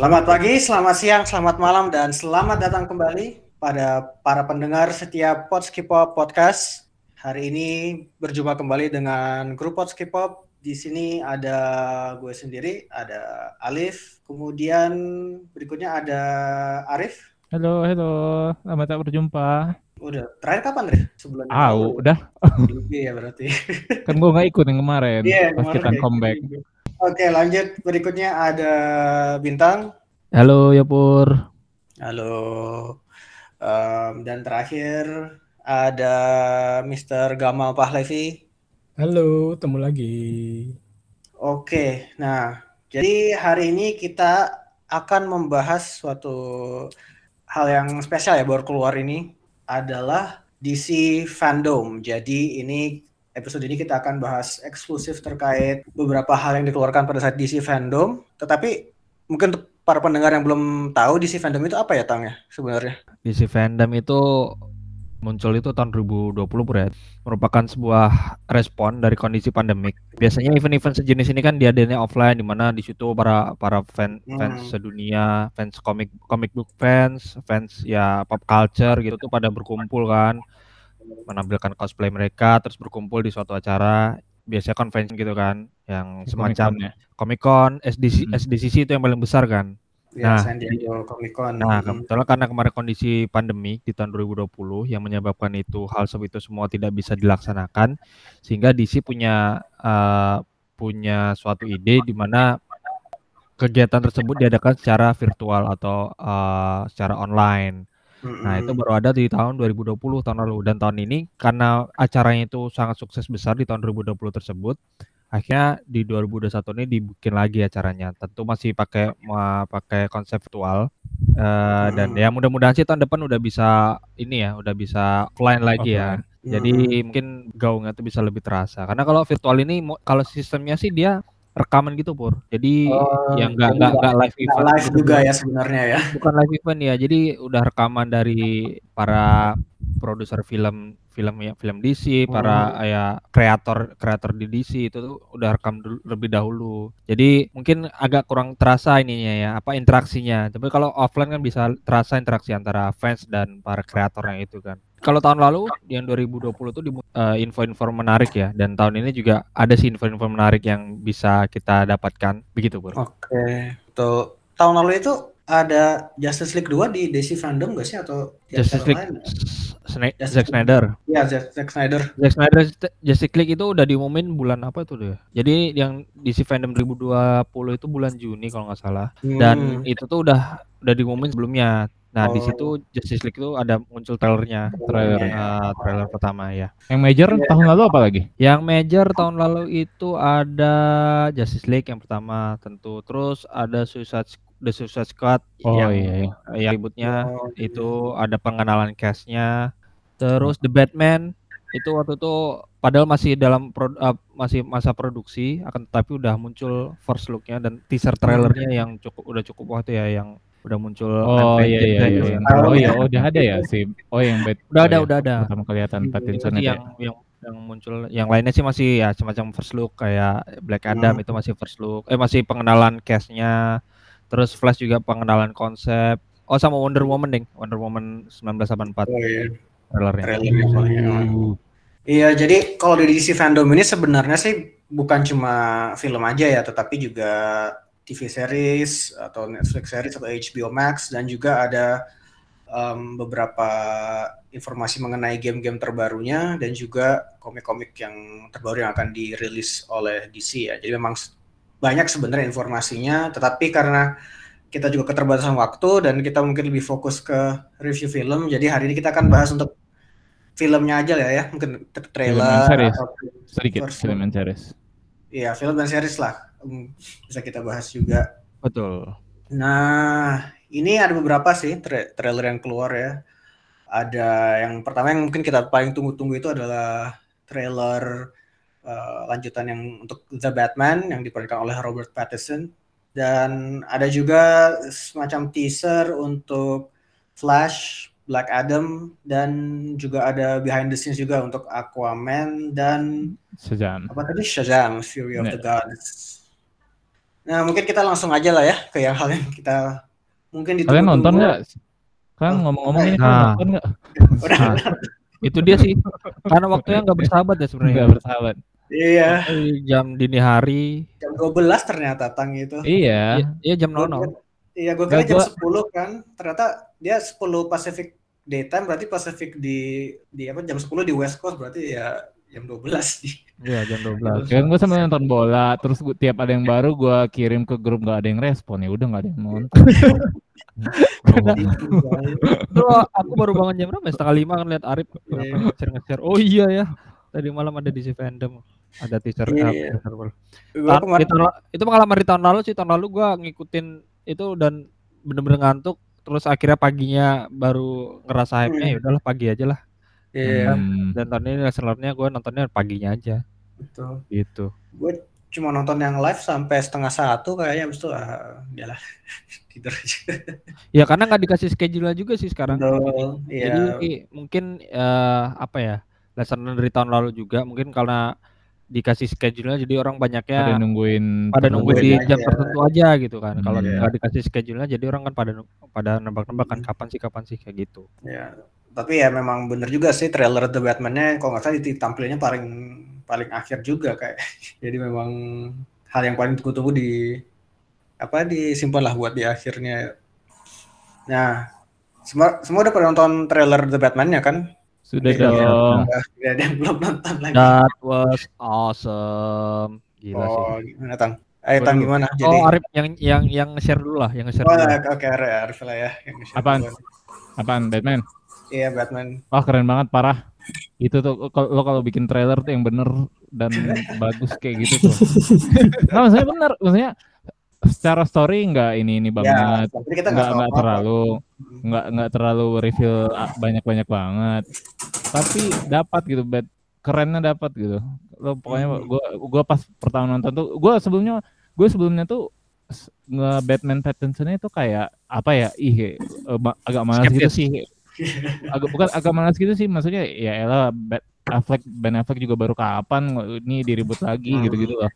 Selamat pagi, selamat siang, selamat malam, dan selamat datang kembali pada para pendengar setiap Podskipop Podcast. Hari ini berjumpa kembali dengan grup Podskipop. Di sini ada gue sendiri, ada Alif, kemudian berikutnya ada Arif. Halo, halo. Lama tak berjumpa. Udah, terakhir kapan, Rif? Sebulan Ah, lalu. udah. Iya berarti. Kan gua nggak ikut yang kemarin. Iya, pas kemarin kita comeback. Oke, lanjut. Berikutnya ada Bintang. Halo, ya Pur. Halo. Em, dan terakhir ada Mr. Gamal Pahlevi. Halo, ketemu lagi. Oke, nah jadi hari ini kita akan membahas suatu hal yang spesial ya baru keluar ini adalah DC Fandom. Jadi ini episode ini kita akan bahas eksklusif terkait beberapa hal yang dikeluarkan pada saat DC Fandom. Tetapi mungkin untuk para pendengar yang belum tahu DC Fandom itu apa ya Tang ya sebenarnya? DC fandom itu muncul itu tahun 2020 Pur ya. Merupakan sebuah respon dari kondisi pandemik. Biasanya event-event sejenis ini kan diadainnya offline di mana di situ para para fan fans Hmm. sedunia, fans komik comic book fans, fans ya pop culture gitu tuh pada berkumpul kan. menampilkan cosplay mereka terus berkumpul di suatu acara biasanya convention gitu kan yang semacam Comic-Con ya? Comic Con SDC Hmm. SDCC itu yang paling besar kan Ya, Nah, San Diego Comic Con. nah kebetulan karena kemarin kondisi pandemi di tahun 2020 yang menyebabkan itu hal seperti itu semua tidak bisa dilaksanakan sehingga DC punya eh, punya suatu ide di mana kegiatan tersebut diadakan secara virtual atau eh, secara online Nah, itu baru ada di tahun 2020 tahun lalu dan tahun ini karena acaranya itu sangat sukses besar di tahun 2020 tersebut, akhirnya di 2021 ini dibikin lagi acaranya. Tentu masih pakai ma- pakai konsep virtual eh, dan ya mudah-mudahan sih tahun depan udah bisa ini ya, udah bisa offline lagi ya. Jadi mungkin gaungnya tuh bisa lebih terasa. Karena kalau virtual ini kalau sistemnya sih dia rekaman gitu, Pur. Jadi Oh, yang enggak nggak- enggak live Nggak event live gitu. juga ya sebenarnya ya. Bukan live event ya, jadi udah rekaman dari para produser film film ya film DC, para Hmm. ya kreator kreator di DC itu tuh udah rekam dulu, lebih dahulu. Jadi mungkin agak kurang terasa ininya ya, apa interaksinya. Tapi kalau offline kan bisa terasa interaksi antara fans dan para kreatornya itu kan. Kalau tahun lalu yang 2020 tuh di eh, info-info menarik ya dan tahun ini juga ada sih info-info menarik yang bisa kita dapatkan begitu, Bro. Oke, betul. Tahun lalu itu ada Justice League 2 di DC Fandom gak sih atau di Justice League lain? Sna- Justice Zack Snyder. Iya, Zack Snyder. Zack Snyder Justice League itu udah diumumin bulan apa itu deh. Jadi yang DC Fandom 2020 itu bulan Juni kalau nggak salah. Dan Hmm. itu tuh udah udah diumumin sebelumnya. Nah, di Oh. situ Justice League itu ada muncul trailernya. Trailer. Eh, trailer pertama ya. Yang major Iya. tahun lalu apa lagi? Yang major tahun lalu itu ada Justice League yang pertama tentu. Terus ada Suicide Squ- The Suicide Squad Oh yang iya, iya. yang ributnya Oh, itu ada pengenalan castnya terus The Batman itu waktu itu padahal masih dalam pro- eh, masih masa produksi akan tetapi udah muncul first looknya dan teaser trailernya yang cukup udah cukup waktu ya yang udah muncul Oh iya iya iya. yang- Oh iya, ya. oh udah ada ya sih. Oh yang bed. Udah oh, ada, iya. udah ada. Pertama kelihatan Hmm, Pattinson Itu ya. yang yang yang muncul yang lainnya sih masih ya semacam first look kayak Black Adam Hmm. itu masih first look eh masih pengenalan castnya terus Flash juga pengenalan konsep. Oh sama Wonder Woman ding. Wonder Woman 1984 Oh iya, trailernya. Trailernya. Uh, Iya, jadi kalau di DC Fandom ini sebenarnya sih bukan cuma film aja ya, tetapi juga TV series atau Netflix series atau HBO Max dan juga ada em, beberapa informasi mengenai game-game terbarunya dan juga komik-komik yang terbaru yang akan dirilis oleh DC ya. Jadi memang banyak sebenarnya informasinya, tetapi karena kita juga keterbatasan waktu dan kita mungkin lebih fokus ke review film, jadi hari ini kita akan bahas untuk filmnya aja lah ya, mungkin tra- trailer Film dan series. atau sedikit First film and series. Iya, film dan series lah. Hmm, Bisa kita bahas juga. betul Nah, ini ada beberapa sih tra- trailer yang keluar ya. Ada yang pertama yang mungkin kita paling tunggu-tunggu itu adalah trailer eh, lanjutan yang untuk The Batman yang diperankan oleh Robert Pattinson dan ada juga semacam teaser untuk Flash, Black Adam dan juga ada behind the scenes juga untuk Aquaman dan Shazam. apa tadi Shazam Fury of Ya. the Gods. Nah, mungkin kita langsung aja lah ya ke yang hal yang kita mungkin ditunggu Kalian nonton nggak? Kan Oh, ngomong-ngomong ini nah. kalian nonton nggak? Nah, itu dia sih. Karena waktunya nggak bersahabat ya sebenarnya. Nggak bersahabat. Iya, Jam dini hari. jam 12 ternyata tang itu. Iya. Iya, iya jam Gua 00. kira- Iya, gue kira jam gua- 10 kan. Ternyata dia 10 Pacific daytime berarti Pacific di di apa jam 10 di West Coast berarti ya jam 12 di. Iya, jam 12. Kan gue sambil nonton bola, terus gua, tiap ada yang baru gue kirim ke grup nggak ada yang respon ya udah nggak ada yang nonton. Itu aku baru bangun jam berapa? ya? Setengah lima kan lihat Arif Iya. nge-share nge-share. Oh iya ya. Tadi malam ada di si fandom. Ada teaser Iya. eh, teaser. Gua Ta- kemarin tahun itu pengalaman di tahun lalu sih tahun lalu gua ngikutin itu dan bener-bener ngantuk terus akhirnya paginya baru ngerasa hype-nya Hmm. ya udahlah pagi aja lah iya, Hmm. dan tahun ini sebenarnya gue nontonnya paginya aja betul. gitu Gue cuma nonton yang live sampai setengah satu kayaknya habis itu ah, udahlah tidur aja. ya karena nggak dikasih schedule juga sih sekarang Betul. Jadi mungkin eh, apa ya lesson dari tahun lalu juga mungkin karena dikasih schedule jadi orang Pada banyaknya nungguin pada tertentu. nunggu di nungguin jam aja. tertentu aja gitu kan kalau Hmm, iya. nggak dikasih schedule jadi orang kan pada pada nebak-nebak kan Hmm. kapan sih kapan sih kayak gitu Ya, tapi ya memang bener juga sih trailer The Batman-nya kalau nggak salah ditampilnya paling paling akhir juga kayak. Jadi memang hal yang paling tunggu-tunggu di apa disimpan lah buat di akhirnya. Nah, semua semua udah pada nonton trailer The Batman-nya kan? Sudah Iya. dong. Nggak nggak ada yang belum nonton lagi. that was awesome gila sih oh, gimana Tang? Ayo Tang Waduh. gimana? Jadi Oh Arif yang yang yang share dulu lah, yang share Oh, dulu. oke, Arif Arif lah ya. yang share Apaan? duluan. Apaan Batman? Iya, Batman. Wah keren banget parah. Itu tuh kalau lo kalau bikin trailer tuh yang bener dan bagus kayak gitu tuh. Nah, maksudnya bener, maksudnya secara story nggak ini ini Ya, banget, kita nggak nggak terlalu nggak nggak terlalu reveal banyak banyak banget. Tapi dapat gitu, bet kerennya dapat gitu. Lo pokoknya Hmm. gua gua pas pertama nonton tuh, gua sebelumnya gue sebelumnya tuh nge Batman Pattinson itu kayak apa ya ih eh, agak malas gitu Skeptis. sih agak bukan agak malas gitu sih maksudnya ya elah Bat Affleck Ben Affleck juga baru kapan ini diribut lagi Hmm. gitu-gitu loh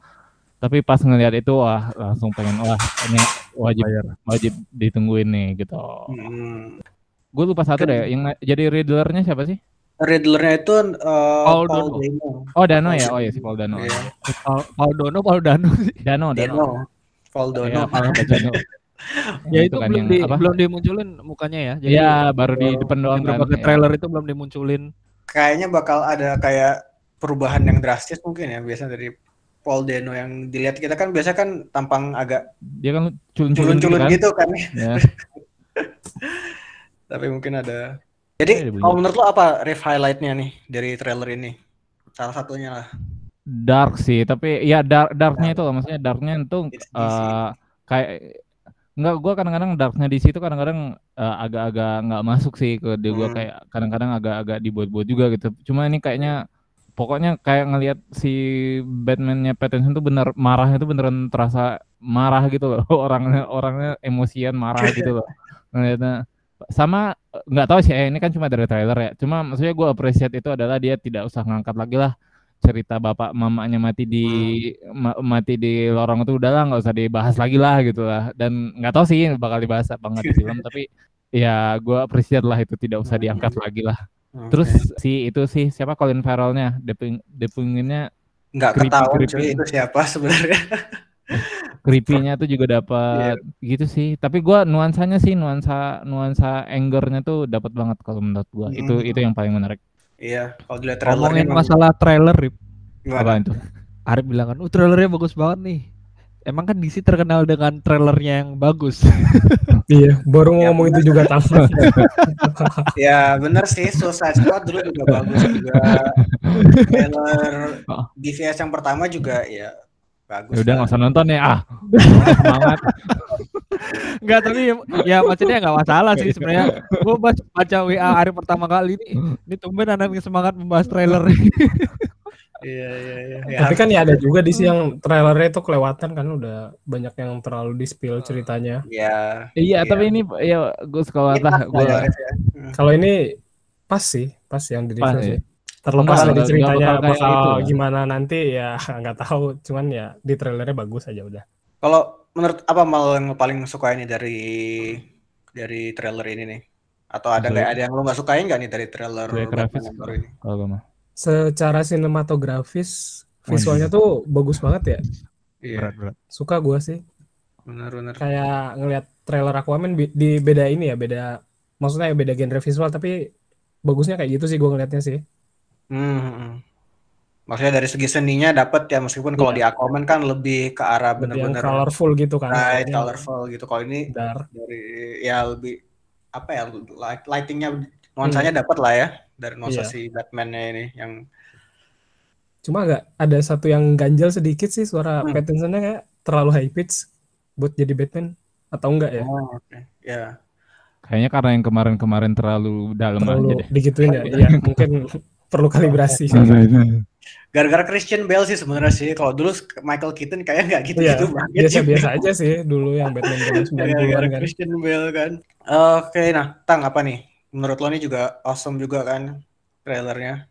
tapi pas ngelihat itu wah langsung pengen wah ini wajib wajib ditungguin nih gitu Hmm. gue lupa satu deh yang jadi Riddlernya siapa sih Riddler-nya itu uh, Paul Paul, Dano. Dano. oh Dano ya oh ya si Paul Dano Iya. Paul, Paul Dono, Paul Dano sih. Dano Dano Dano. Paul Ya, Dano. Paul Dano. Ya Nah, itu kan belum di, apa? belum dimunculin mukanya ya. Jadi Iya, baru di depan doang kan. berbagai Ya. trailer itu belum dimunculin. Kayaknya bakal ada kayak perubahan yang drastis mungkin ya biasanya dari Paul Dano yang dilihat kita kan biasa kan tampang agak Dia kan culun-culun gitu kan. gitu kan. Ya. Tapi mungkin ada. Jadi bunyi. kalau menurut lo apa riff highlightnya nih dari trailer ini? Salah satunya lah. dark sih tapi ya dark darknya itu loh maksudnya darknya itu eh, kayak nggak gua kadang-kadang darknya di situ kadang-kadang eh, agak-agak nggak masuk sih ke dia gua Hmm. kayak kadang-kadang agak-agak dibuat-buat juga gitu cuma ini kayaknya pokoknya kayak ngelihat si Batman-nya Pattinson tuh bener marahnya tuh beneran terasa marah gitu loh orangnya orangnya emosian marah gitu loh ngeliatnya sama nggak tahu sih eh, ini kan cuma dari trailer ya cuma maksudnya gua appreciate itu adalah dia tidak usah ngangkat lagi lah cerita bapak mamanya mati di ma- mati di lorong itu udahlah nggak usah dibahas lagi lah gitu lah dan nggak tahu sih bakal dibahas apa nggak di film tapi ya gue appreciate lah itu tidak usah diangkat lagi lah Oke. terus si itu sih siapa Colin Farrell-nya Deping Depinginnya nggak ketahuan creepy. cuy itu siapa sebenarnya. creepy-nya tuh juga dapat gitu sih tapi gua nuansanya sih nuansa nuansa angernya tuh dapat banget kalau menurut gua itu Hmm. itu yang paling menarik Iya, kalau dilihat trailernya Ngomongin emang masalah trailer, Rip. apa itu Arif bilang kan, "Uh, trailernya bagus banget nih." Emang kan DC terkenal dengan trailernya yang bagus. Iya, baru mau Ya, ngomong itu juga tahu. Ya bener sih Suicide Squad dulu juga bagus juga. Trailer Oh. DVS yang pertama juga ya bagus. ya udah nggak usah nonton ya ah semangat Enggak, tapi ya maksudnya nggak masalah sih sebenarnya. Gue pas baca WA Arif pertama kali ini, ini tumben anaknya semangat membahas trailer. Iya iya iya. Ya, Tapi kan ya ada juga di sini yang trailernya itu kelewatan kan udah banyak yang terlalu di spill ceritanya. ya. iya Iya. tapi ini ya gue lah pas gue lah ya, ya. Hmm. Kalau ini pas sih, pas yang di Pas, ya. Terlepas dari ceritanya bakal itu gimana nanti ya nggak tahu. Cuman ya di trailernya bagus aja udah. Kalau menurut apa mal yang paling suka ini dari dari trailer ini nih? Atau ada nggak ada yang lo nggak sukain nggak nih dari trailer baru ini? kalau gue mah. Secara sinematografis Oh, visualnya iya. tuh bagus banget ya. Iya, Berat, berat. Suka gua sih. benar-benar. Kayak ngelihat trailer Aquaman di beda ini ya, beda maksudnya ya beda genre visual tapi bagusnya kayak gitu sih gua ngelihatnya sih. Hmm, hmm, hmm. Maksudnya dari segi seninya dapat ya meskipun kalau Iya. di Aquaman kan lebih ke arah benar-benar colorful gitu kan. bright, Ini colorful gitu. Kalau ini Dark. dari ya lebih apa ya light, lightingnya nuansanya dapat lah ya dari nuansa Iya. si Batman-nya ini yang Cuma agak ada satu yang ganjel sedikit sih suara Hmm. Pattinson-nya kayak terlalu high pitch buat jadi Batman atau enggak ya? oh, oke. Ya. Kayaknya karena yang kemarin-kemarin terlalu dalam aja Terlalu deh. digituin ya. Iya, mungkin perlu kalibrasi. Gara-gara Christian Bale sih sebenarnya sih. Kalau dulu Michael Keaton kayak nggak gitu Iya, gitu banget. biasa-biasa aja sih dulu yang Batman zaman 90-an Gara-gara kan. Christian Bale kan. Oke, nah, Tang apa nih? Menurut lo ini juga awesome juga kan trailernya.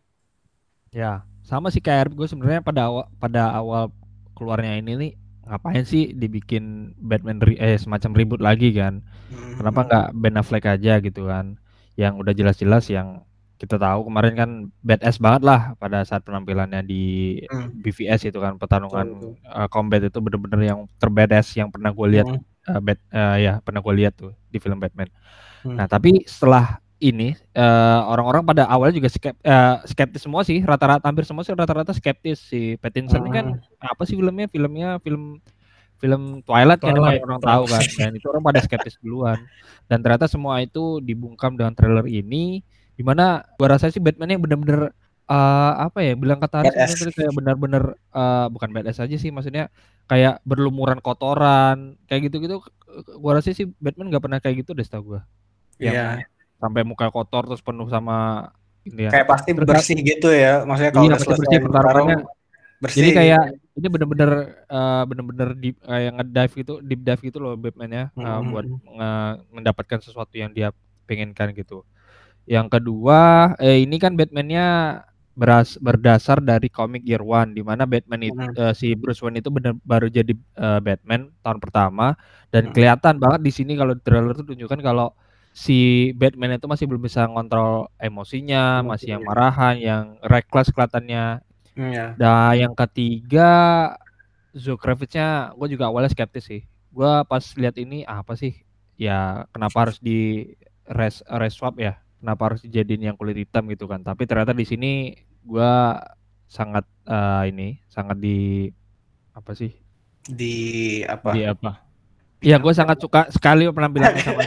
Ya, sama sih kayak gue sebenarnya pada awal pada awal keluarnya ini nih ngapain sih dibikin Batman re- eh semacam ribut lagi kan? Hmm. Kenapa nggak Ben Affleck aja gitu kan? Yang udah jelas-jelas yang kita tahu kemarin kan badass banget lah pada saat penampilannya di Hmm. BVS itu kan pertarungan Betul, uh, combat itu bener-bener yang terbadass yang pernah gue lihat Hmm. uh, Bat- uh, ya pernah gue lihat tuh di film Batman. Hmm. Nah tapi setelah ini uh, orang-orang pada awalnya juga skep, uh, skeptis semua sih rata-rata hampir semua sih rata-rata skeptis si Pattinson ini kan apa sih filmnya filmnya film film Twilight, kan Twilight. orang tahu kan dan itu orang pada skeptis duluan dan ternyata semua itu dibungkam dengan trailer ini di mana gua rasa sih Batman yang bener-bener uh, apa ya bilang kata Haris tadi kayak benar-benar uh, bukan badass aja sih maksudnya kayak berlumuran kotoran kayak gitu-gitu gua rasa sih Batman nggak pernah kayak gitu deh setahu gua Iya. sampai muka kotor terus penuh sama ini ya Kayak pasti Terus- bersih gitu ya. Maksudnya kalau Iya, pasti bersih pertarungannya. bersih. Jadi kayak ini bener-bener eh, bener-bener deep kayak ngedive gitu, deep dive gitu loh Batman-nya eh, Mhm. buat nge- mendapatkan sesuatu yang dia pengenkan gitu. Yang kedua, eh, ini kan Batman-nya beras berdasar dari komik Year One di mana Batman itu Mhm. eh, si Bruce Wayne itu bener baru jadi eh, Batman tahun pertama dan Mhm. kelihatan banget di sini kalau trailer tuh tunjukkan kalau si Batman itu masih belum bisa ngontrol emosinya, masih yang Emosinya. marahan, yang reckless kelihatannya Iya. Nah, yang ketiga Zoe Kravitz-nya gue juga awalnya skeptis sih. Gue pas lihat ini ah, apa sih? Ya kenapa harus di res res swap ya? Kenapa harus dijadiin yang kulit hitam gitu kan? Tapi ternyata di sini gue sangat eh, ini sangat di apa sih? Di apa? Di apa? Iya, gue sangat suka sekali penampilannya sama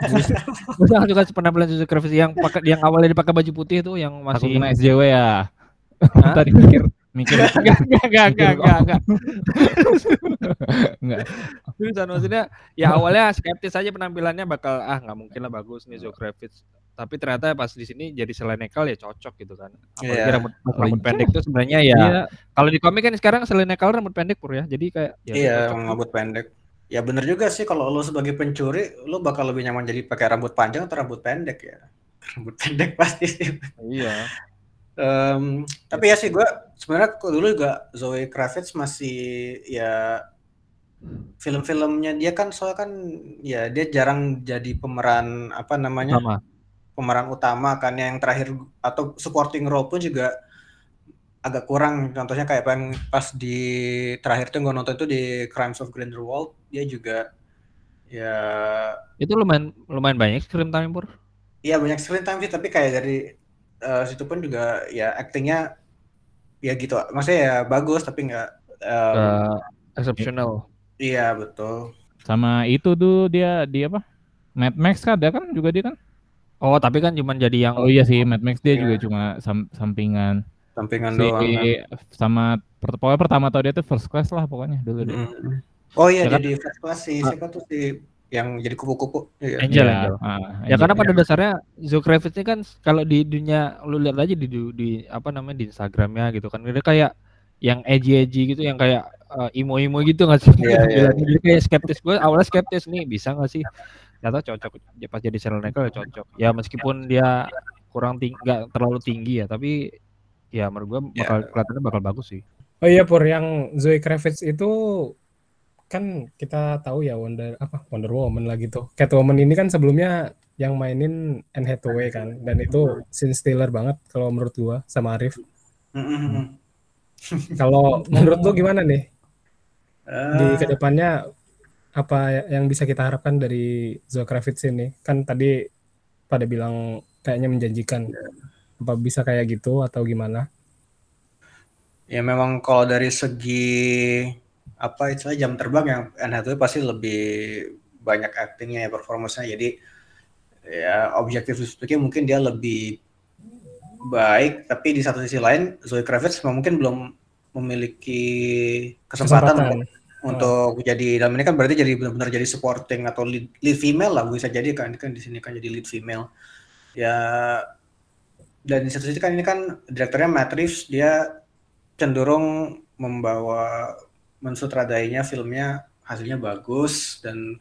Gue sangat suka penampilan Zoe Kravitz yang pakai yang awalnya dipakai baju putih itu yang Aku masih kena SJW ya. Hah? Tadi mikir mikir Enggak, enggak, enggak, enggak, enggak, enggak. Seriusan maksudnya ya awalnya skeptis aja penampilannya bakal ah nggak mungkin lah bagus nih Zoe Kravitz. Tapi ternyata pas di sini jadi Selenekal ya cocok gitu kan. Apalagi Iya. rambut, rambut pendek tuh sebenarnya ya. Iya, Kalau di komik kan sekarang Selenekal rambut pendek pur ya. Jadi kayak ya Iya, emang rambut pendek. Ya bener juga sih kalau lo sebagai pencuri, lo bakal lebih nyaman jadi pakai rambut panjang atau rambut pendek ya. Rambut pendek pasti sih. Iya. Em, tapi ya sih gue sebenarnya kok dulu juga Zoe Kravitz masih ya film-filmnya dia kan soalnya kan ya dia jarang jadi pemeran apa namanya pemeran utama kan. Yang terakhir atau supporting role pun juga agak kurang. Contohnya kayak yang pas di terakhir tuh gue nonton itu di Crimes of Grindelwald dia juga ya Itu lumayan lumayan banyak screen time pur. Iya banyak screen time sih. Tapi kayak dari eh, situ pun juga ya actingnya ya gitu maksudnya ya bagus tapi nggak em, Uh, exceptional. iya betul sama itu tuh dia di apa? Mad Max kan ada kan juga dia kan? Oh, tapi kan cuman jadi yang Oh iya sih, Mad Max dia Iya. juga cuma sam- sampingan. sampingan Si, doang kan. sama per- pokoknya pertama tau dia tuh first class lah pokoknya dulu deh. Mm. oh iya Ya kan? jadi first class sih siapa tuh si yang jadi kupu-kupu iya. Angel, Iya, Angel. ah, Ya Angel. karena pada dasarnya Zoe Kravitz ini kan kalau di dunia lu lihat aja di, di, di apa namanya di Instagramnya gitu kan dia kayak yang edgy edgy gitu yang kayak uh, imo imo gitu nggak sih? Iya, iya. Penampilannya. Jadi kayak skeptis gue awalnya skeptis nih bisa nggak sih? Ternyata cocok Ya, pas jadi Selenical ya cocok. Ya meskipun dia kurang tinggi nggak terlalu tinggi ya tapi ya menurut gue bakal kelihatannya bakal bagus sih. Oh iya Pur, yang Zoe Kravitz itu kan kita tahu ya Wonder apa Wonder Woman lah gitu. Catwoman ini kan sebelumnya yang mainin Anne Hathaway kan dan itu scene stealer banget kalau menurut gua sama Arif. Mm-mm. Kalau menurut lu gimana nih di Eh, ke depannya apa yang bisa kita harapkan dari Zoe Kravitz ini? Kan tadi pada bilang kayaknya menjanjikan. Apa bisa kayak gitu atau gimana? ya memang kalau dari segi apa itu jam terbang yang Anne Hathaway pasti lebih banyak actingnya ya performance-nya jadi ya objektif speaking mungkin dia lebih baik tapi di satu sisi lain Zoe Kravitz mungkin belum memiliki kesempatan, Kesempatan. untuk, untuk jadi dalam ini kan berarti jadi benar-benar jadi supporting atau lead, lead female lah bisa jadi kan kan di sini kan jadi lead female ya dan di satu sisi kan ini kan direkturnya Matt Reeves dia cenderung membawa mensutradainya filmnya hasilnya bagus dan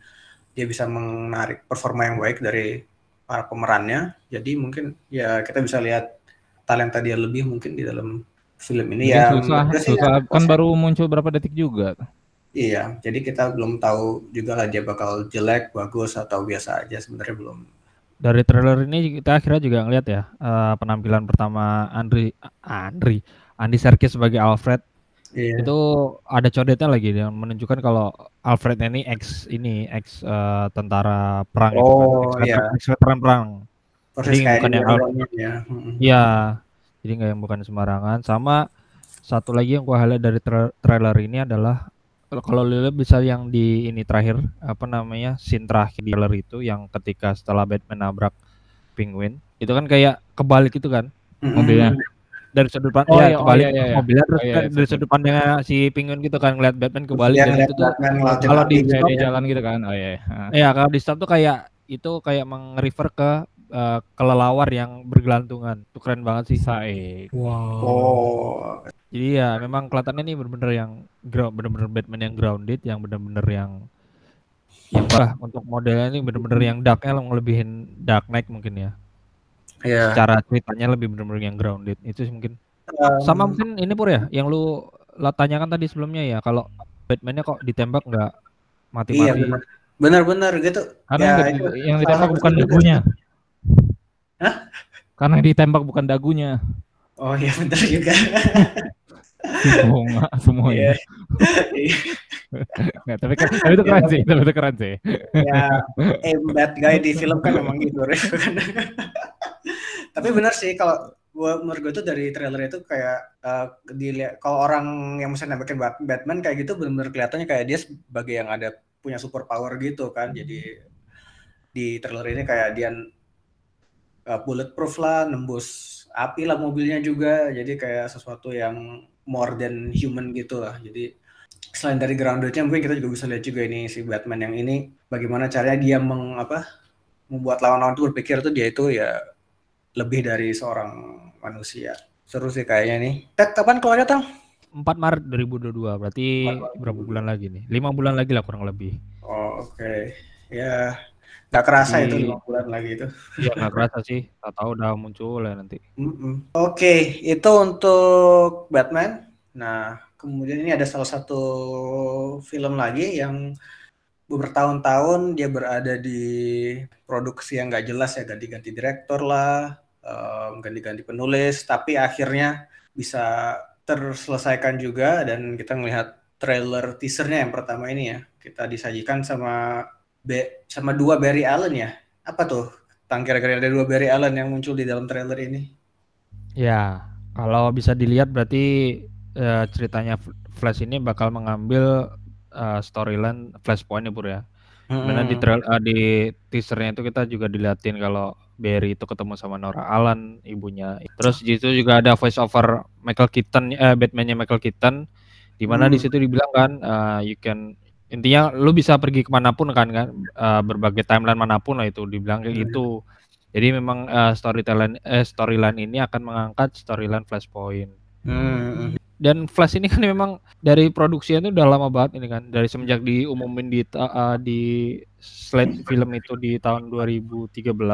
dia bisa menarik performa yang baik dari para pemerannya. Jadi mungkin ya kita bisa lihat talenta dia lebih mungkin di dalam film ini. Ya susah, ya, Kan baru muncul berapa detik juga. iya jadi kita belum tahu juga lah dia bakal jelek bagus atau biasa aja. Sebenarnya belum. Dari trailer ini kita akhirnya juga ngeliat ya eh, penampilan pertama Andri Andri Andy Serkis sebagai Alfred iya itu ada codetnya lagi yang menunjukkan kalau Alfred ini ex ini ex eh, tentara perang gitu kan, Oh, ex iya. ex veteran perang. persis Jadi bukan yang Woman ya. Iya, jadi nggak yang bukan sembarangan. Sama satu lagi yang gua highlight dari tra- trailer ini adalah kalau- lihat bisa yang di ini terakhir apa namanya scene terakhir di trailer itu yang ketika setelah Batman nabrak Penguin itu kan kayak kebalik itu kan Mm-mm. Mobilnya. Dari sudut pandang Oh, ya iya, oh, kebalik iya, iya, iya. mobilnya terus Oh, iya, kan iya, dari sorry. sudut pandangnya si Penguin gitu kan ngeliat Batman kebalik dan itu tuh kalau di di ya. jalan gitu kan. Oh iya. iya. Ya kalau di stop tuh kayak itu kayak meng-refer ke eh, kelelawar yang bergelantungan tuh keren banget sih Saik. Wow. oh Jadi ya memang kelihatannya ini bener-bener yang ground, bener-bener Batman yang grounded, yang bener-bener yang yang lah untuk modelnya ini bener-bener yang darknya ngelebihin Dark Knight mungkin ya. Ya Secara ceritanya lebih bener-bener yang grounded. Itu sih mungkin. Um, Sama mungkin ini pur ya, yang lu lah tanyakan tadi sebelumnya ya, kalau Batman-nya kok ditembak nggak iya mati-mati. benar benar-benar gitu Karena Ya, yang, itu yang ditembak bukan dagunya. Hah? Karena yang ditembak bukan dagunya. oh iya benar juga Semua semuanya. Iya. Nggak, tapi, kan- tapi itu keren sih, tapi itu keren sih. ya aim bad guy di film kan memang gitu Rif. tapi benar sih kalau gua menurut gue tuh dari trailer itu kayak eh, dilihat kalau orang yang misalnya nembakin Bat- Batman kayak gitu benar-benar kelihatannya kayak dia sebagai yang ada punya super power gitu kan. Jadi di trailer ini kayak dia eh, bulletproof lah nembus api lah mobilnya juga. Jadi kayak sesuatu yang more than human gitu lah. Jadi selain dari groundednya mungkin kita juga bisa lihat juga ini si Batman yang ini bagaimana caranya dia meng membuat lawan-lawan itu berpikir tuh dia itu ya lebih dari seorang manusia seru sih kayaknya nih Ted kapan keluarnya tang 4 Maret 2022 berarti 4 Maret berapa bulan lagi nih? 5 bulan lagi lah kurang lebih. oh oke ya nggak kerasa Di- itu lima bulan lagi itu Iya nggak kerasa sih, tahu udah muncul ya nanti. Mm-mm. Oke, itu untuk Batman. Nah, kemudian ini ada salah satu film lagi yang bertahun-tahun dia berada di produksi yang nggak jelas ya, ganti-ganti direktor lah, em, ganti-ganti penulis, tapi akhirnya bisa terselesaikan juga dan kita melihat trailer teasernya yang pertama ini ya, kita disajikan sama Be- sama dua Barry Allen ya. Apa tuh? Tang kira-kira ada dua Barry Allen yang muncul di dalam trailer ini. Ya, kalau bisa dilihat berarti eh, ceritanya Flash ini bakal mengambil eh, storyline Flashpoint ya Pur ya. Karena di, Hmm. trail, eh, di teasernya itu kita juga diliatin kalau Barry itu ketemu sama Nora Allen, ibunya. Terus di situ juga ada voice over Michael Keaton, eh, Batman-nya Michael Keaton, di mana di Hmm. situ dibilang kan, eh, you can intinya lu bisa pergi ke mana pun kan kan, eh, berbagai timeline mana pun lah itu dibilang kayak Hmm. gitu. Jadi memang eh, storyline eh, storyline ini akan mengangkat storyline Flashpoint. Hmm. Dan Flash ini kan memang dari produksinya itu udah lama banget ini kan dari semenjak diumumin di uh, di slate film itu di tahun 2013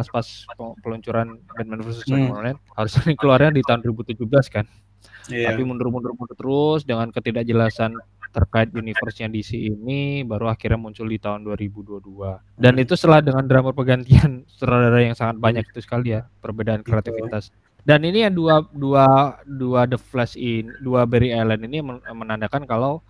pas pe- peluncuran Batman vs Hmm. Superman harusnya ini keluarnya di tahun 2017 kan Iya. tapi mundur-mundur mundur terus dengan ketidakjelasan terkait universe-nya DC ini baru akhirnya muncul di tahun 2022. Dan itu setelah dengan drama pergantian sutradara yang sangat banyak itu sekali ya, perbedaan kreativitas. Dan ini yang dua dua dua The Flash in dua Barry Allen ini men- menandakan kalau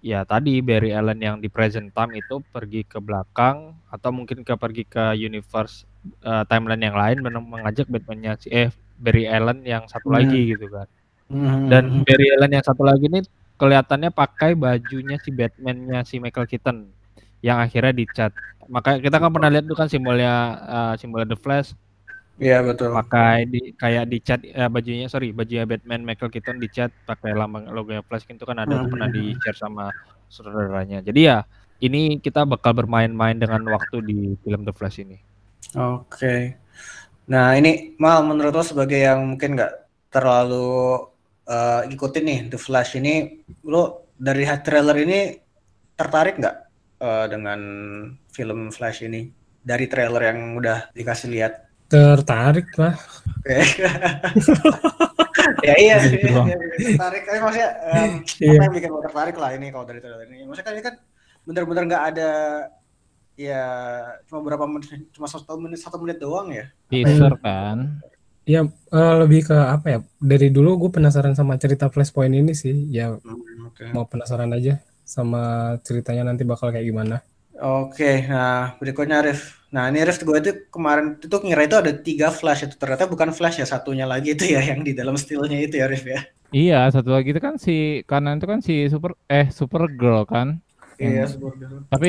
ya tadi Barry Allen yang di present time itu pergi ke belakang atau mungkin ke pergi ke universe eh, timeline yang lain men- mengajak Batman-nya si eh Barry Allen yang satu Hmm. lagi gitu kan. Hmm. Dan Barry Allen yang satu lagi ini kelihatannya pakai bajunya si Batman-nya si Michael Keaton yang akhirnya dicat. Maka kita kan pernah lihat tuh kan simbolnya eh, simbolnya The Flash Iya betul. pakai di kayak dicat eh, bajunya sorry bajunya Batman Michael Keaton dicat pakai lambang logonya Flash itu kan ada tuh Hmm. pernah di share sama saudaranya. Jadi ya ini kita bakal bermain-main dengan waktu di film The Flash ini. Oke. Nah ini Mal menurut lo sebagai yang mungkin nggak terlalu eh, ikutin nih The Flash ini, lo dari trailer ini tertarik nggak eh, dengan film Flash ini? Dari trailer yang udah dikasih lihat? Tertarik lah. Oke. ya iya sih, Gitu doang. ya, tertarik. Tapi maksudnya em, Iya. apa yang bikin lo tertarik lah ini kalau dari trailer ini? Maksudnya kan ini kan bener-bener nggak ada ya cuma berapa menit, cuma satu menit satu menit doang ya. Teaser kan. Ya eh, lebih ke apa ya? Dari dulu gue penasaran sama cerita Flashpoint ini sih. Ya Hmm, Oke. mau penasaran aja sama ceritanya nanti bakal kayak gimana. Oke, nah berikutnya Arif. Nah ini Arif gue itu kemarin itu ngira itu ada tiga flash itu ternyata bukan flash ya satunya lagi itu ya yang di dalam stillnya itu ya Arif ya. Iya, satu lagi itu kan si kanan itu kan si super eh Supergirl kan. Iya. Hmm. Tapi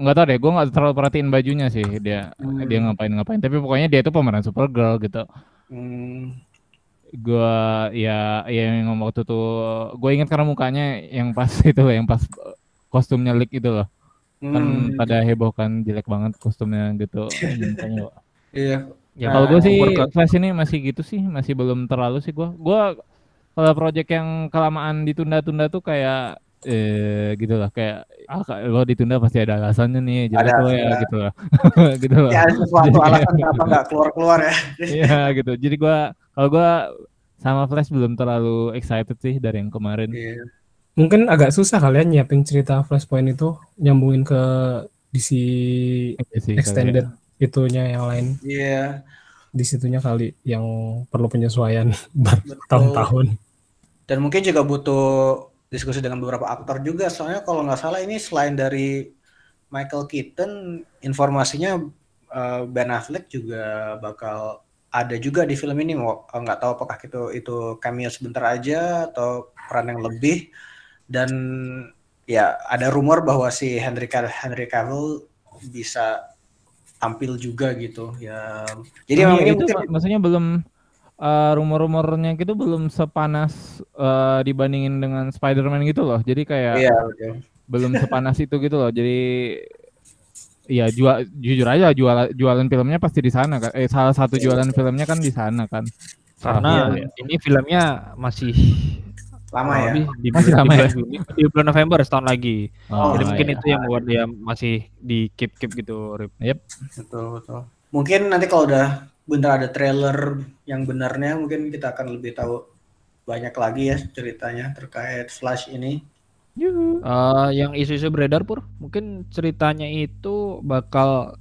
nggak tahu deh, gue nggak terlalu perhatiin bajunya sih dia Hmm. dia ngapain ngapain. Tapi pokoknya dia itu pemeran Supergirl gitu. Hmm, Gue ya ya yang waktu tuh gue ingat karena mukanya yang pas itu yang pas kostumnya leak itu loh. Kan hmm, pada heboh kan jelek banget kostumnya gitu. iya. Ya, Kalau gue sih Flash ini masih gitu sih, masih belum terlalu sih gue. Gue kalau project yang kelamaan ditunda-tunda tuh kayak eh gitu lah kayak ah ka- lo ditunda pasti ada alasannya nih jadi Ada, tuh ya gitu lah gitu lah Ya ada sesuatu Jadi- alasan kenapa nggak keluar-keluar ya. iya gitu jadi gua kalau gua sama Flash belum terlalu excited sih dari yang kemarin Iya. Mungkin agak susah kalian nyiapin cerita Flashpoint itu nyambungin ke DC Iya sih, extended itunya yang lain Iya. di situnya kali yang perlu penyesuaian bertahun-tahun. Dan mungkin juga butuh diskusi dengan beberapa aktor juga. Soalnya kalau nggak salah ini selain dari Michael Keaton, informasinya eh, Ben Affleck juga bakal ada juga di film ini. Mau nggak tahu apakah itu itu cameo sebentar aja atau peran yang lebih. Dan ya ada rumor bahwa si Henry Cavill, Henry Cavill bisa tampil juga gitu. Ya. Jadi memang itu mungkin mak- maksudnya belum eh, rumor-rumornya gitu belum sepanas eh, dibandingin dengan Spider-Man gitu loh jadi kayak iya betul. belum sepanas itu gitu loh. Jadi ya jual jujur aja jual jualan filmnya pasti di sana kan. Eh salah satu jualan filmnya kan di sana kan. karena Iya, iya. ini filmnya masih lama ya. di, Masih bulan- lama di ya? bulan Juni, di bulan November setahun lagi. Oh, Jadi mungkin iya. itu yang membuat dia masih di keep keep gitu. Rip. Betul, betul. Mungkin nanti kalau udah bener ada trailer yang benarnya, mungkin kita akan lebih tahu banyak lagi ya ceritanya terkait Flash ini. Yuhu. Eh, yang isu-isu beredar pur, mungkin ceritanya itu bakal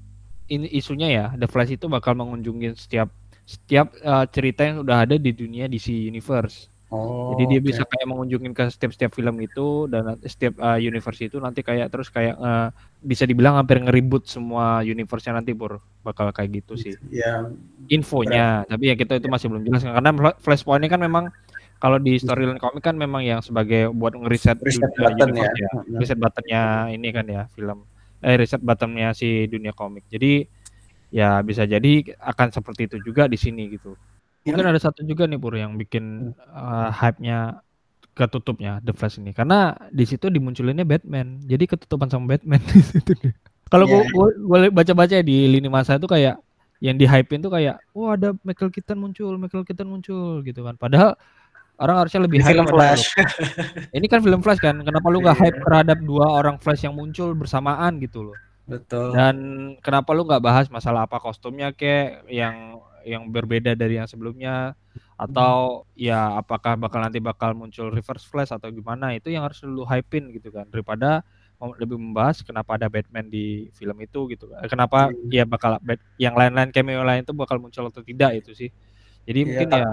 ini isunya ya, The Flash itu bakal mengunjungi setiap setiap eh, cerita yang udah ada di dunia DC Universe. Oh, Jadi dia oke. bisa kayak mengunjungin ke setiap-setiap film itu dan setiap uh, universe itu nanti kayak terus kayak uh, bisa dibilang hampir ngeribut semua universe-nya nanti pur bakal kayak gitu sih Ya, infonya. Tapi ya kita itu masih belum jelas karena Fla- Flashpoint ini kan memang kalau di storyline komik kan memang yang sebagai buat ngeriset reset button ya. Reset buttonnya ini kan ya film eh reset buttonnya si dunia komik. Jadi ya bisa jadi akan seperti itu juga di sini gitu. Mungkin ada satu juga nih Pur yang bikin uh, hype-nya ketutupnya The Flash ini karena di situ dimunculinnya Batman. Jadi ketutupan sama Batman di situ. Kalau gua, gua, gua baca-baca di lini masa itu kayak yang di hype tuh kayak wah ada Michael Keaton muncul, Michael Keaton muncul gitu kan. Padahal orang harusnya lebih hype film Flash. Ini kan film Flash kan. Kenapa lu nggak Iya. hype terhadap dua orang Flash yang muncul bersamaan gitu loh? Betul. Dan kenapa lu nggak bahas masalah apa kostumnya kek yang yang berbeda dari yang sebelumnya atau ya apakah bakal nanti bakal muncul reverse flash atau gimana itu yang harus dulu hypein gitu kan daripada lebih membahas kenapa ada Batman di film itu gitu kan. Kenapa ya bakal yang lain-lain cameo lain itu bakal muncul atau tidak itu sih. Jadi Iya, mungkin ya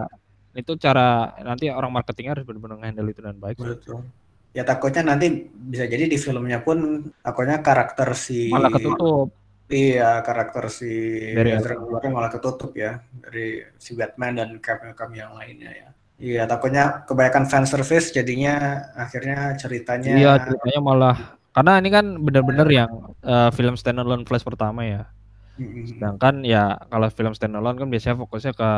itu cara nanti orang marketingnya harus benar-benar handle itu dengan baik. sih. Betul. Ya takutnya nanti bisa jadi di filmnya pun takutnya karakter si Malah ketutup. Iya, karakter si Dari Ezra Miller malah ketutup ya dari si Batman dan cameo-cameo yang lainnya ya. Iya, takutnya kebanyakan fan service jadinya akhirnya ceritanya Iya ceritanya malah karena ini kan benar-benar yang eh, film standalone Flash pertama ya. Mm-mm. Sedangkan ya kalau film standalone kan biasanya fokusnya ke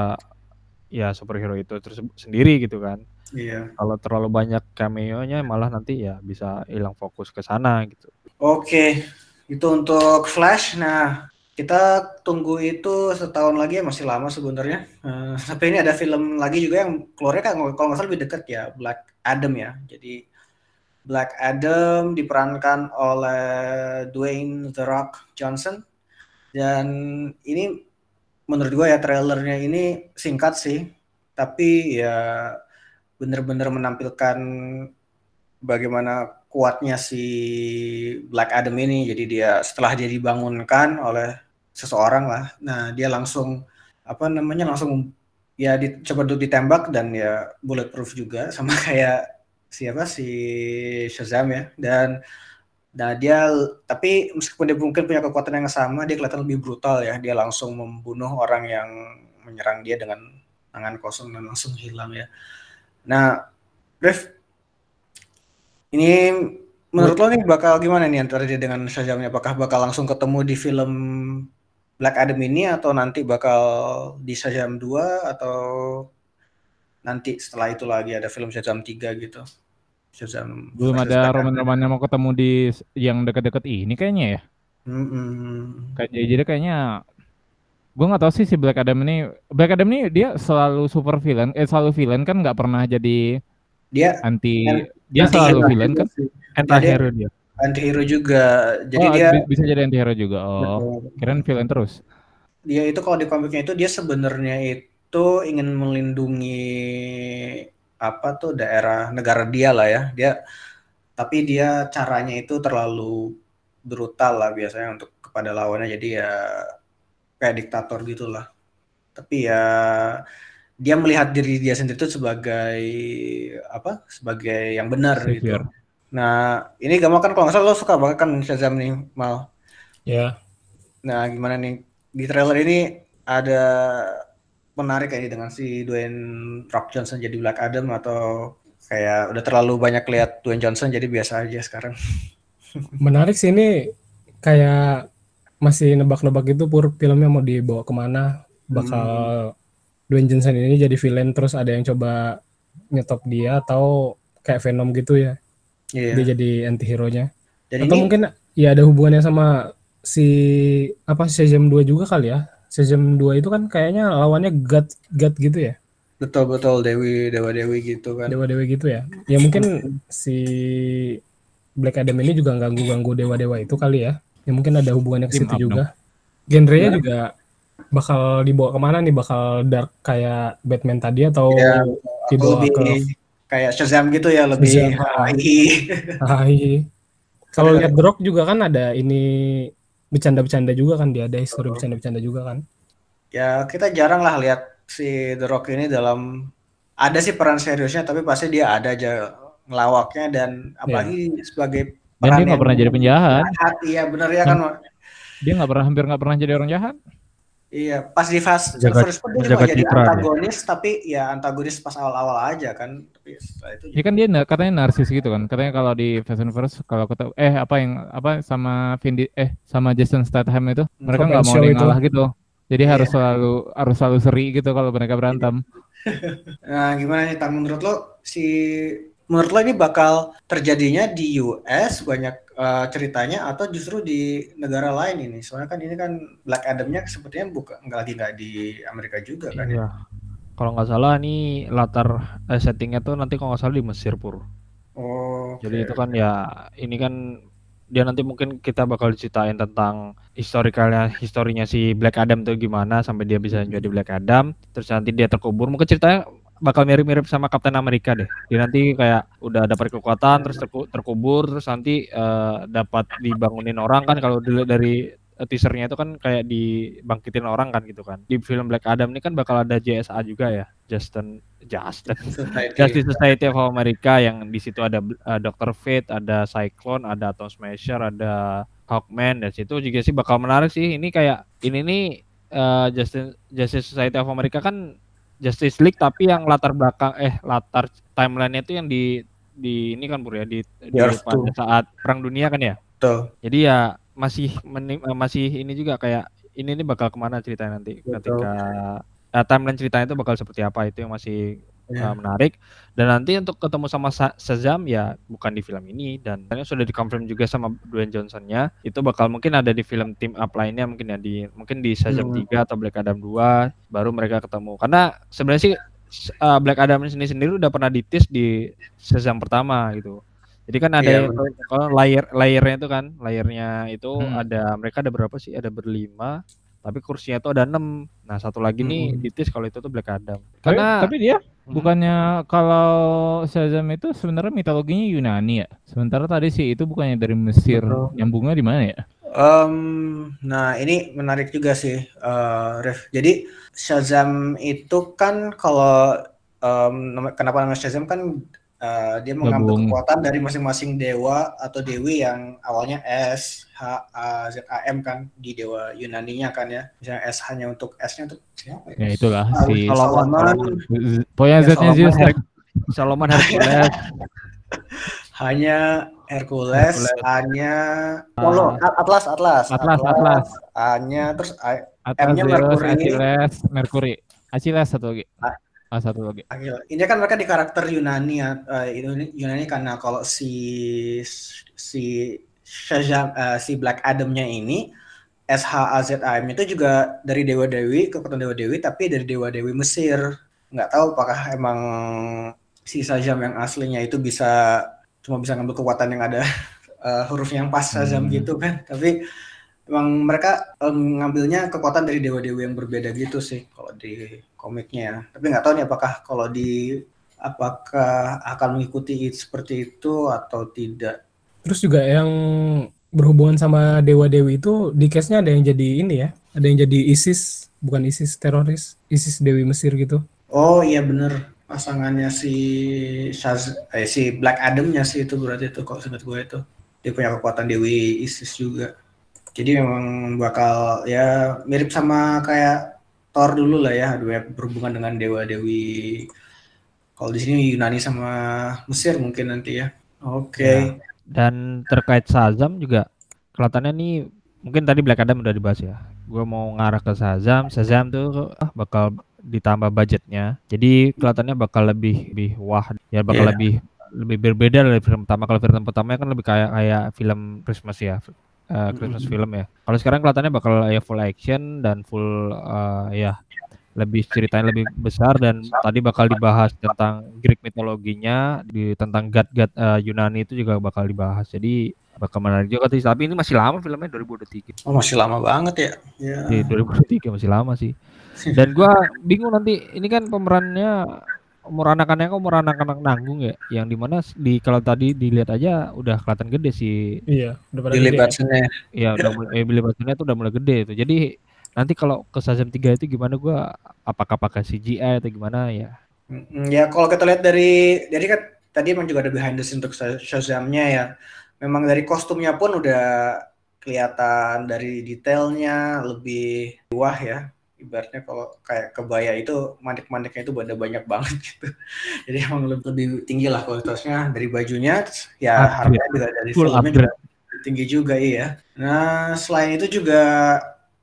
ya superhero itu terus sendiri gitu kan. Iya. Kalau terlalu banyak cameo-nya malah nanti ya bisa hilang fokus ke sana gitu. Oke, itu untuk Flash. Nah, kita tunggu itu setahun lagi ya masih lama sebenarnya. Eh, tapi ini ada film lagi juga yang keluarnya kan kalau nggak salah lebih dekat ya, Black Adam ya. Jadi Black Adam diperankan oleh Dwayne The Rock Johnson dan ini menurut gue ya trailernya ini singkat sih, tapi ya bener-bener menampilkan bagaimana kuatnya si Black Adam ini. Jadi dia setelah dia dibangunkan oleh seseorang lah, nah dia langsung apa namanya langsung ya dicoba untuk ditembak dan ya bulletproof juga sama kayak siapa si Shazam ya. Dan nah dia tapi meskipun dia mungkin punya kekuatan yang sama dia kelihatan lebih brutal ya. Dia langsung membunuh orang yang menyerang dia dengan tangan kosong dan langsung hilang ya. Nah Rev ini menurut lo nih bakal gimana nih antara dia dengan Shazamnya apakah bakal langsung ketemu di film Black Adam ini atau nanti bakal di Shazam 2 atau nanti setelah itu lagi ada film Shazam 3 gitu. Shazam Belum ada roman-romannya mau ketemu di yang dekat-dekat ini kayaknya ya. Kayak jadi jadi kayaknya gue nggak tahu sih si Black Adam ini Black Adam ini dia selalu super villain eh selalu villain kan nggak pernah jadi Dia anti An- dia anti selalu hero villain kan? Anti-hero dia. anti-hero juga. Jadi oh, dia bi- bisa jadi anti hero juga. Oh kirain villain terus. Dia itu kalau di komiknya itu dia sebenarnya itu ingin melindungi apa tuh daerah negara dia lah ya. Dia tapi dia caranya itu terlalu brutal lah biasanya untuk kepada lawannya. Jadi ya kayak diktator gitulah. Tapi ya dia melihat diri dia sendiri itu sebagai apa sebagai yang benar gitu. Nah ini Gamal kan kalau nggak salah lo suka banget kan Shazam nih mal. Ya, Nah, gimana nih? Di trailer ini ada menarik kayak ini dengan si Dwayne Rock Johnson jadi Black Adam atau kayak udah terlalu banyak lihat Dwayne Johnson jadi biasa aja sekarang. menarik sih ini kayak masih nebak-nebak gitu pur filmnya mau dibawa ke mana bakal Dwayne Johnson ini jadi villain terus ada yang coba nyetop dia atau kayak Venom gitu ya. Iya. dia jadi anti hero nya Jadi atau ini mungkin ya ada hubungannya sama si apa Shazam 2 juga kali ya. Shazam 2 itu kan kayaknya lawannya God God gitu ya. Betul-betul Dewi Dewa Dewi gitu kan. dewa-dewa gitu ya. Ya mungkin si Black Adam ini juga ganggu-ganggu dewa-dewa itu kali ya. Ya mungkin ada hubungannya ke situ up juga. genrenya Ya. juga bakal dibawa ke mana nih? Bakal dark kayak Batman tadi atau Ya, dibawa lebih ke kayak Shazam gitu ya lebih Shazam, hai. Kalau lihat The Rock juga kan ada ini bercanda-bercanda juga kan dia ada histori bercanda-bercanda juga kan. Ya kita jarang lah lihat si The Rock ini dalam ada sih peran seriusnya tapi pasti dia ada aja ngelawaknya dan apalagi sebagai dan dia peran nggak pernah jadi penjahat. jahat, iya bener ya kan dia nggak pernah hampir nggak pernah jadi orang jahat Iya, pas di Fast Jaga- Furious pun dia juga jaga jadi citra dia. antagonis, tapi ya antagonis pas awal-awal aja kan. Tapi setelah itu ya kan dia katanya narsis gitu kan katanya kalau di Fast and Furious kalau ketemu eh apa yang apa sama Vin eh sama Jason Statham itu mereka nggak mau ngalah gitu jadi Iya. harus selalu harus selalu seri gitu kalau mereka berantem Nah, gimana nih Tam menurut lo si menurut lo ini bakal terjadinya di US banyak eh, ceritanya atau justru di negara lain ini? Soalnya kan ini kan Black Adam-nya sepertinya bukan nggak lagi nggak di Amerika juga kan ya. Iya. Kalau nggak salah nih latar eh, settingnya tuh nanti kalau nggak salah di Mesir pur. Oh. Jadi itu kan ya ini kan dia nanti mungkin kita bakal diceritain tentang historikalnya historinya si Black Adam tuh gimana sampai dia bisa jadi Black Adam terus nanti dia terkubur mungkin ceritanya bakal mirip-mirip sama Captain America deh. Dia nanti kayak udah dapat kekuatan terus terku- terkubur terus nanti eh, dapat dibangunin orang kan kalau dilihat dari eh, teasernya itu kan kayak dibangkitin orang kan gitu kan. Di film Black Adam ini kan bakal ada JSA juga ya, Justin Justin Society. Justice Society of America yang di situ ada uh, Dr. Fate, ada Cyclone, ada Atom Smasher, ada Hawkman dan situ juga sih bakal menarik sih. Ini kayak ini nih uh, Justice Justice Society of America kan Justice League tapi yang latar belakang eh latar timelinenya itu yang di di ini kan Bro ya di, di pada saat perang dunia kan ya. Betul. Jadi ya masih meni- eh, masih ini juga kayak ini nih bakal ke mana ceritanya nanti Betul. ketika eh, timeline ceritanya itu bakal seperti apa itu yang masih Ya. uh, menarik. Dan nanti untuk ketemu sama Sa- Shazam ya bukan di film ini. Dan ternyata sudah dikonfirm juga sama Dwayne Johnsonnya. Itu bakal mungkin ada di film team up lainnya mungkin ya di mungkin di Shazam Hmm. 3 atau Black Adam 2 baru mereka ketemu. Karena sebenarnya sih uh, Black Adam ini sendiri udah pernah ditis di Shazam pertama gitu. Jadi kan ada Iya, yang- kalau layer layernya itu kan layernya itu Hmm. ada mereka ada berapa sih? Ada berlima tapi kursinya itu ada enam nah satu lagi nih Hmm. ditis kalau itu tuh Black Adam Tapi, karena tapi dia Hmm. bukannya kalau Shazam itu sebenarnya mitologinya Yunani ya. Sementara tadi sih itu bukannya dari Mesir. Betul. Nyambungnya di mana ya? Em, nah ini menarik juga sih, eh, Ref. Jadi Shazam itu kan kalau em, nama- kenapa namanya Shazam kan eh, dia mengambil Gabung. kekuatan dari masing-masing dewa atau dewi yang awalnya S, H, A, Z, A, M kan di dewa Yunaninya kan ya. Misalnya S hanya untuk S-nya untuk siapa ya? Ya itulah Ah, si Solomon, Pokoknya Ya, Z-nya Solomon Zeus Solomon Hercules hanya Hercules, Hercules. hanya Ah. oh, lo, Atlas, Atlas, Atlas, Atlas. hanya terus M-nya Mercury. Achilles, Mercury. Achilles satu lagi. Ah. Ah, satu lagi. Akhil. Ini kan mereka di karakter Yunani ya, eh, Yunani, karena kalau si si Shazam, eh, si Black Adam-nya ini SHAZAM itu juga dari dewa dewi kekuatan dewa dewi tapi dari dewa dewi Mesir. Nggak tahu apakah emang si Shazam yang aslinya itu bisa cuma bisa ngambil kekuatan yang ada eh, huruf yang pas Shazam Hmm. gitu kan. Tapi emang mereka eh, ngambilnya kekuatan dari dewa dewi yang berbeda gitu sih kalau di komiknya ya. Tapi nggak tahu nih apakah kalau di apakah akan mengikuti it- seperti itu atau tidak. Terus juga yang berhubungan sama dewa-dewi itu di case-nya ada yang jadi ini ya. Ada yang jadi ISIS, bukan ISIS teroris, ISIS Dewi Mesir gitu. Oh iya bener pasangannya si Shaz eh, si Black Adam-nya sih itu berarti itu kok seingat gue itu dia punya kekuatan Dewi Isis juga. Jadi memang bakal ya mirip sama kayak Thor dulu lah ya, dua berhubungan dengan dewa dewi. Kalau di sini Yunani sama Mesir mungkin nanti ya. Oke. dan terkait Shazam juga kelihatannya nih mungkin tadi Black Adam udah dibahas ya gue mau ngarah ke Shazam Shazam tuh ah, bakal ditambah budgetnya jadi kelihatannya bakal lebih lebih wah ya bakal Iya. lebih lebih berbeda dari film pertama kalau film pertama kan lebih kayak kayak film Christmas ya eh, Christmas film ya. Kalau sekarang kelihatannya bakal ya full action dan full eh, ya lebih ceritanya lebih besar dan tadi bakal dibahas tentang Greek mitologinya di tentang god-god eh, Yunani itu juga bakal dibahas. Jadi bakal menarik juga tapi ini masih lama filmnya 2023 Oh masih lama banget ya. Ya. di 2023 masih lama sih. Dan gua bingung nanti ini kan pemerannya umur anak-anaknya kok umur anak-anak nanggung ya yang di mana di kalau tadi dilihat aja udah kelihatan gede sih Iya, udah pada Billy gede ya. Batson-nya. ya udah mulai eh, Billy Batson-nya tuh udah mulai gede itu jadi nanti kalau ke Shazam 3 itu gimana gua apakah pakai CGI atau gimana ya Ya kalau kita lihat dari dari kan tadi emang juga ada behind the scene untuk Sha- Shazam-nya ya. Memang dari kostumnya pun udah kelihatan dari detailnya lebih wah ya. Ibaratnya kalau kayak kebaya itu manik-maniknya itu ada banyak banget gitu. Jadi emang lebih, lebih tinggi lah kualitasnya dari bajunya ya Upgrade. harganya juga dari Full filmnya juga tinggi juga iya. Nah selain itu juga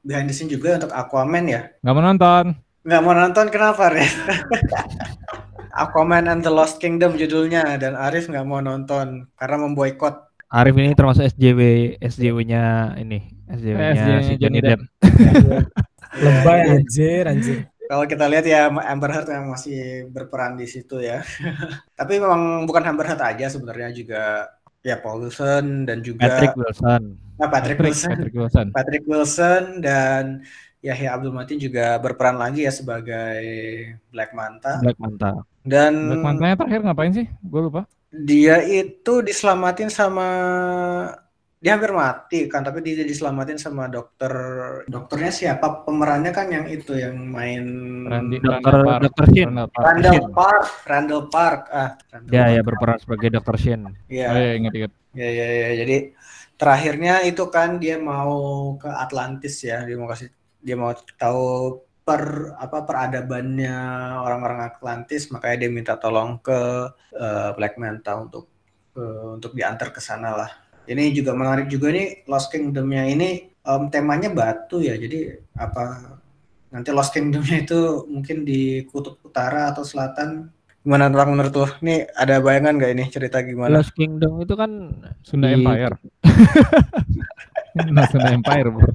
behind the scene juga untuk Aquaman ya. Nggak mau nonton. Nggak mau nonton kenapa, Ren? Aquaman and the Lost Kingdom judulnya dan Arif nggak mau nonton karena memboikot. Arif ini termasuk SJW SJW-nya ini SJW-nya SJW-nya si Johnny Johnny Depp Lebay anjir, anjir. Kalau kita lihat ya Amber Heard yang masih berperan di situ ya. Tapi memang bukan Amber Heard aja sebenarnya juga ya Paul Wilson dan juga Patrick Wilson. Nah, Patrick, Wilson, Patrick Wilson. Patrick Wilson dan Yahya Abdul Matin juga berperan lagi ya sebagai Black Manta. Black Manta. Dan Black Manta-nya terakhir ngapain sih? Gue lupa. dia itu diselamatin sama dia hampir mati kan tapi dia diselamatin sama dokter dokternya siapa pemerannya kan yang itu yang main Randy, Dokter Randall. Dokter Shin. Randall Park. Randall Park Randall Park ah Randall Ya Park. ya berperan sebagai Dokter Shin. Iya. Oh iya, ingat-ingat. Ya, ya, ya. Jadi terakhirnya itu kan dia mau ke Atlantis ya. Dia mau kasih, dia mau tahu per apa peradabannya orang-orang Atlantis. Makanya dia minta tolong ke eh, Black Manta untuk eh, untuk diantar ke sana lah. Ini juga menarik juga nih Lost Kingdom-nya ini em, temanya batu ya. Jadi apa nanti Lost Kingdom-nya itu mungkin di kutub utara atau selatan. Gimana tentang menurut lo? Nih ada bayangan nggak ini cerita gimana? Lost Kingdom itu kan Sunda di- Empire. nah, Sunda Empire, bro.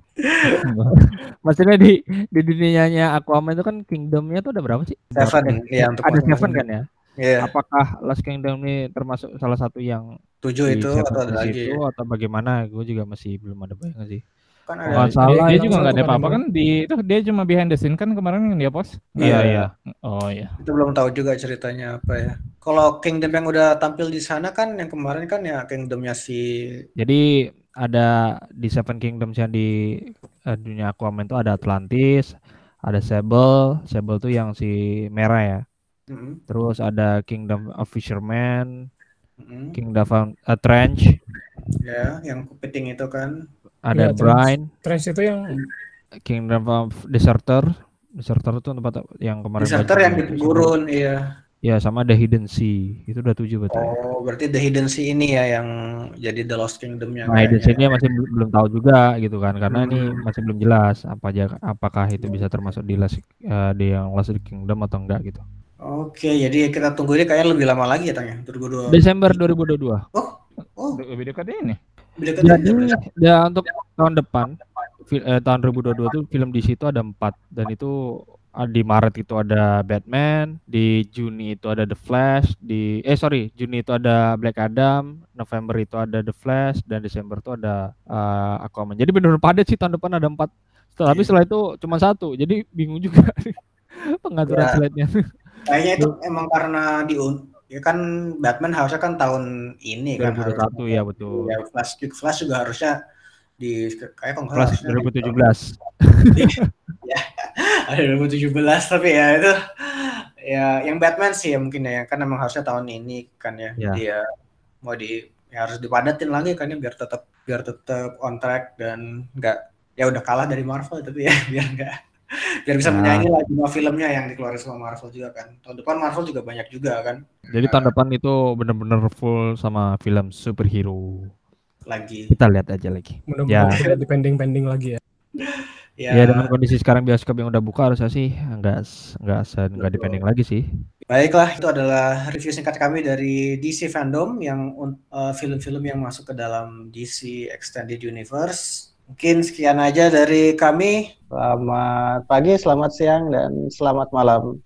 Maksudnya di di dunianya Aquaman itu kan kingdomnya tuh ada berapa sih? Seven, iya, untuk ada seven kan ya? Iya, Apakah Lost Kingdom ini termasuk salah satu yang tujuh itu atau ada lagi? situ atau bagaimana? Gue juga masih belum ada bayangan sih. Kan Oh, ada. salah dia, dia juga nggak ada apa-apa kan kan di itu dia cuma behind the scene kan kemarin yang dia post. Iya iya. Oh iya. Itu belum tahu juga ceritanya apa ya. Kalau Kingdom yang udah tampil di sana kan yang kemarin kan ya Kingdomnya si Jadi ada di Seven Kingdoms yang di eh, dunia Aquaman itu ada Atlantis, ada Sable, Sable tuh yang si merah ya. Mm, Terus ada Kingdom of Fisherman, mm, Kingdom of uh, Trench, ya yang kepiting itu kan. ada Trench. Brine, Trench itu yang Kingdom of Deserter. Deserter itu tempat yang kemarin Deserter yang di gurun, iya. Ya sama ada Hidden Sea. Itu udah tujuh betul. Oh, berarti The Hidden Sea ini ya yang jadi The Lost Kingdom-nya Nah, Hidden kayaknya. Sea-nya masih belum, belum tahu juga gitu kan karena ini Hmm. masih belum jelas apa aja apakah itu bisa termasuk di Last, eh, di yang Last Kingdom atau enggak gitu. Oke, jadi kita tunggu ini kayaknya lebih lama lagi ya Tang ya. 2022. Desember 2022. Oh, Lebih dekat ini. beda Jadi ya untuk tahun depan eh, tahun 2022 tuh film di situ ada empat dan itu di Maret itu ada Batman, di Juni itu ada The Flash, di eh sorry Juni itu ada Black Adam, November itu ada The Flash dan Desember itu ada eh, Aquaman. Jadi benar-benar padat sih tahun depan ada empat. Setelah, Tapi Iya. setelah itu cuma satu, jadi bingung juga pengaturan Ya. slide-nya. Kayaknya itu emang karena di ya kan Batman harusnya kan tahun ini kan harus 2021 ya betul. ya Flash juga Flash juga harusnya di kayak kalau Flash salah harusnya 2017. ada 2017 tapi ya itu ya yang Batman sih ya mungkin ya kan emang harusnya tahun ini kan ya Ya. jadi ya mau di ya harus dipadatin lagi kan ya biar tetap biar tetap on track dan nggak ya udah kalah dari Marvel tapi ya biar nggak biar bisa Nah. menyaingi lagi semua filmnya yang dikeluarin sama Marvel juga kan tahun depan Marvel juga banyak juga kan Jadi tahun depan itu benar-benar full sama film superhero. lagi Kita lihat aja lagi. mudah-mudahan Ya. tidak dipending-pending lagi ya. ya, Ya dengan kondisi sekarang bioskop yang udah buka harusnya sih nggak nggak nggak Betul. dipending lagi sih. Baiklah, itu adalah review singkat kami dari DC Fandom yang un- eh, film-film yang masuk ke dalam DC Extended Universe. Mungkin sekian aja dari kami. Selamat pagi, selamat siang, dan selamat malam.